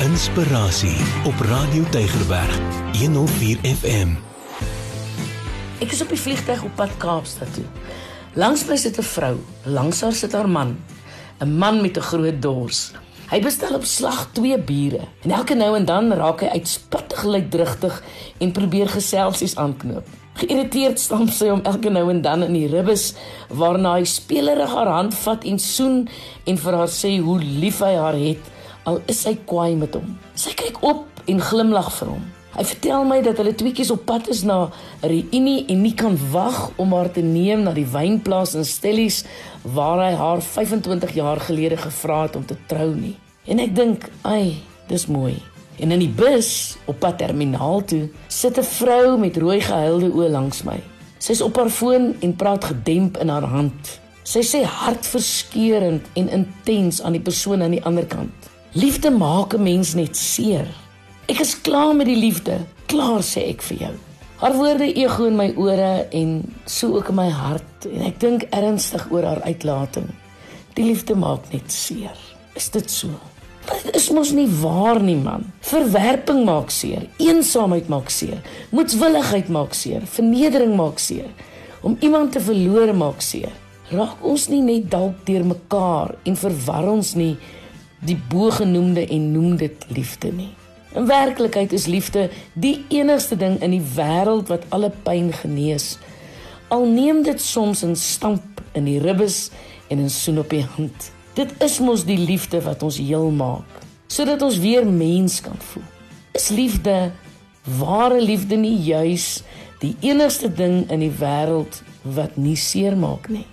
Inspirasie op Radio Tygerberg 104 FM. Ek is op die vliegtuig op pad Kaapstad toe. Langs my sit 'n vrou, langs haar sit haar man, 'n man met 'n groot dors. Hy bestel op slag twee biere en elke nou en dan raak hy uitspattig luidrigtig en probeer geselsies aanknoop. Geïrriteerd stamp sy hom elke nou en dan in die ribbes waarna hy spelerig haar hand vat en soen en vir haar sê hoe lief hy haar het al is sy kwaai met hom. Sy kyk op en glimlag vir hom. Hy vertel my dat hulle tweeetjies op pad is na 'n reunie en nie kan wag om haar te neem na die wynplaas in Stellies waar hy haar 25 jaar gelede gevra het om te trou nie. En ek dink, "Ai, dis mooi." En in die bus op pad terminaal toe sit 'n vrou met rooi gehuilde oë langs my. Sy's op haar foon en praat gedemp in haar hand. Sy sê hartverskeurende en intens aan die persoon aan die ander kant. Liefde maak 'n mens net seer. Ek is klaar met die liefde. Klaar sê ek vir jou. Haar woorde ego in my ore en so ook in my hart en ek dink ernstig oor haar uitlating. Die liefde maak net seer. Is dit so? Dit is mos nie waar nie man. Verwerping maak seer, eensaamheid maak seer, moedswilligheid maak seer, vernedering maak seer. Om iemand te verloor maak seer. Raak ons nie net dalk deur mekaar en verwar ons nie die bogenoemde en noem dit liefde nie. In werklikheid is liefde die enigste ding in die wêreld wat alle pyn genees. Al neem dit soms 'n stamp in die ribbes en 'n soen op die hand. Dit is mos die liefde wat ons heel maak, sodat ons weer mens kan voel. Is liefde ware liefde nie juis die enigste ding in die wêreld wat nie seer maak nie?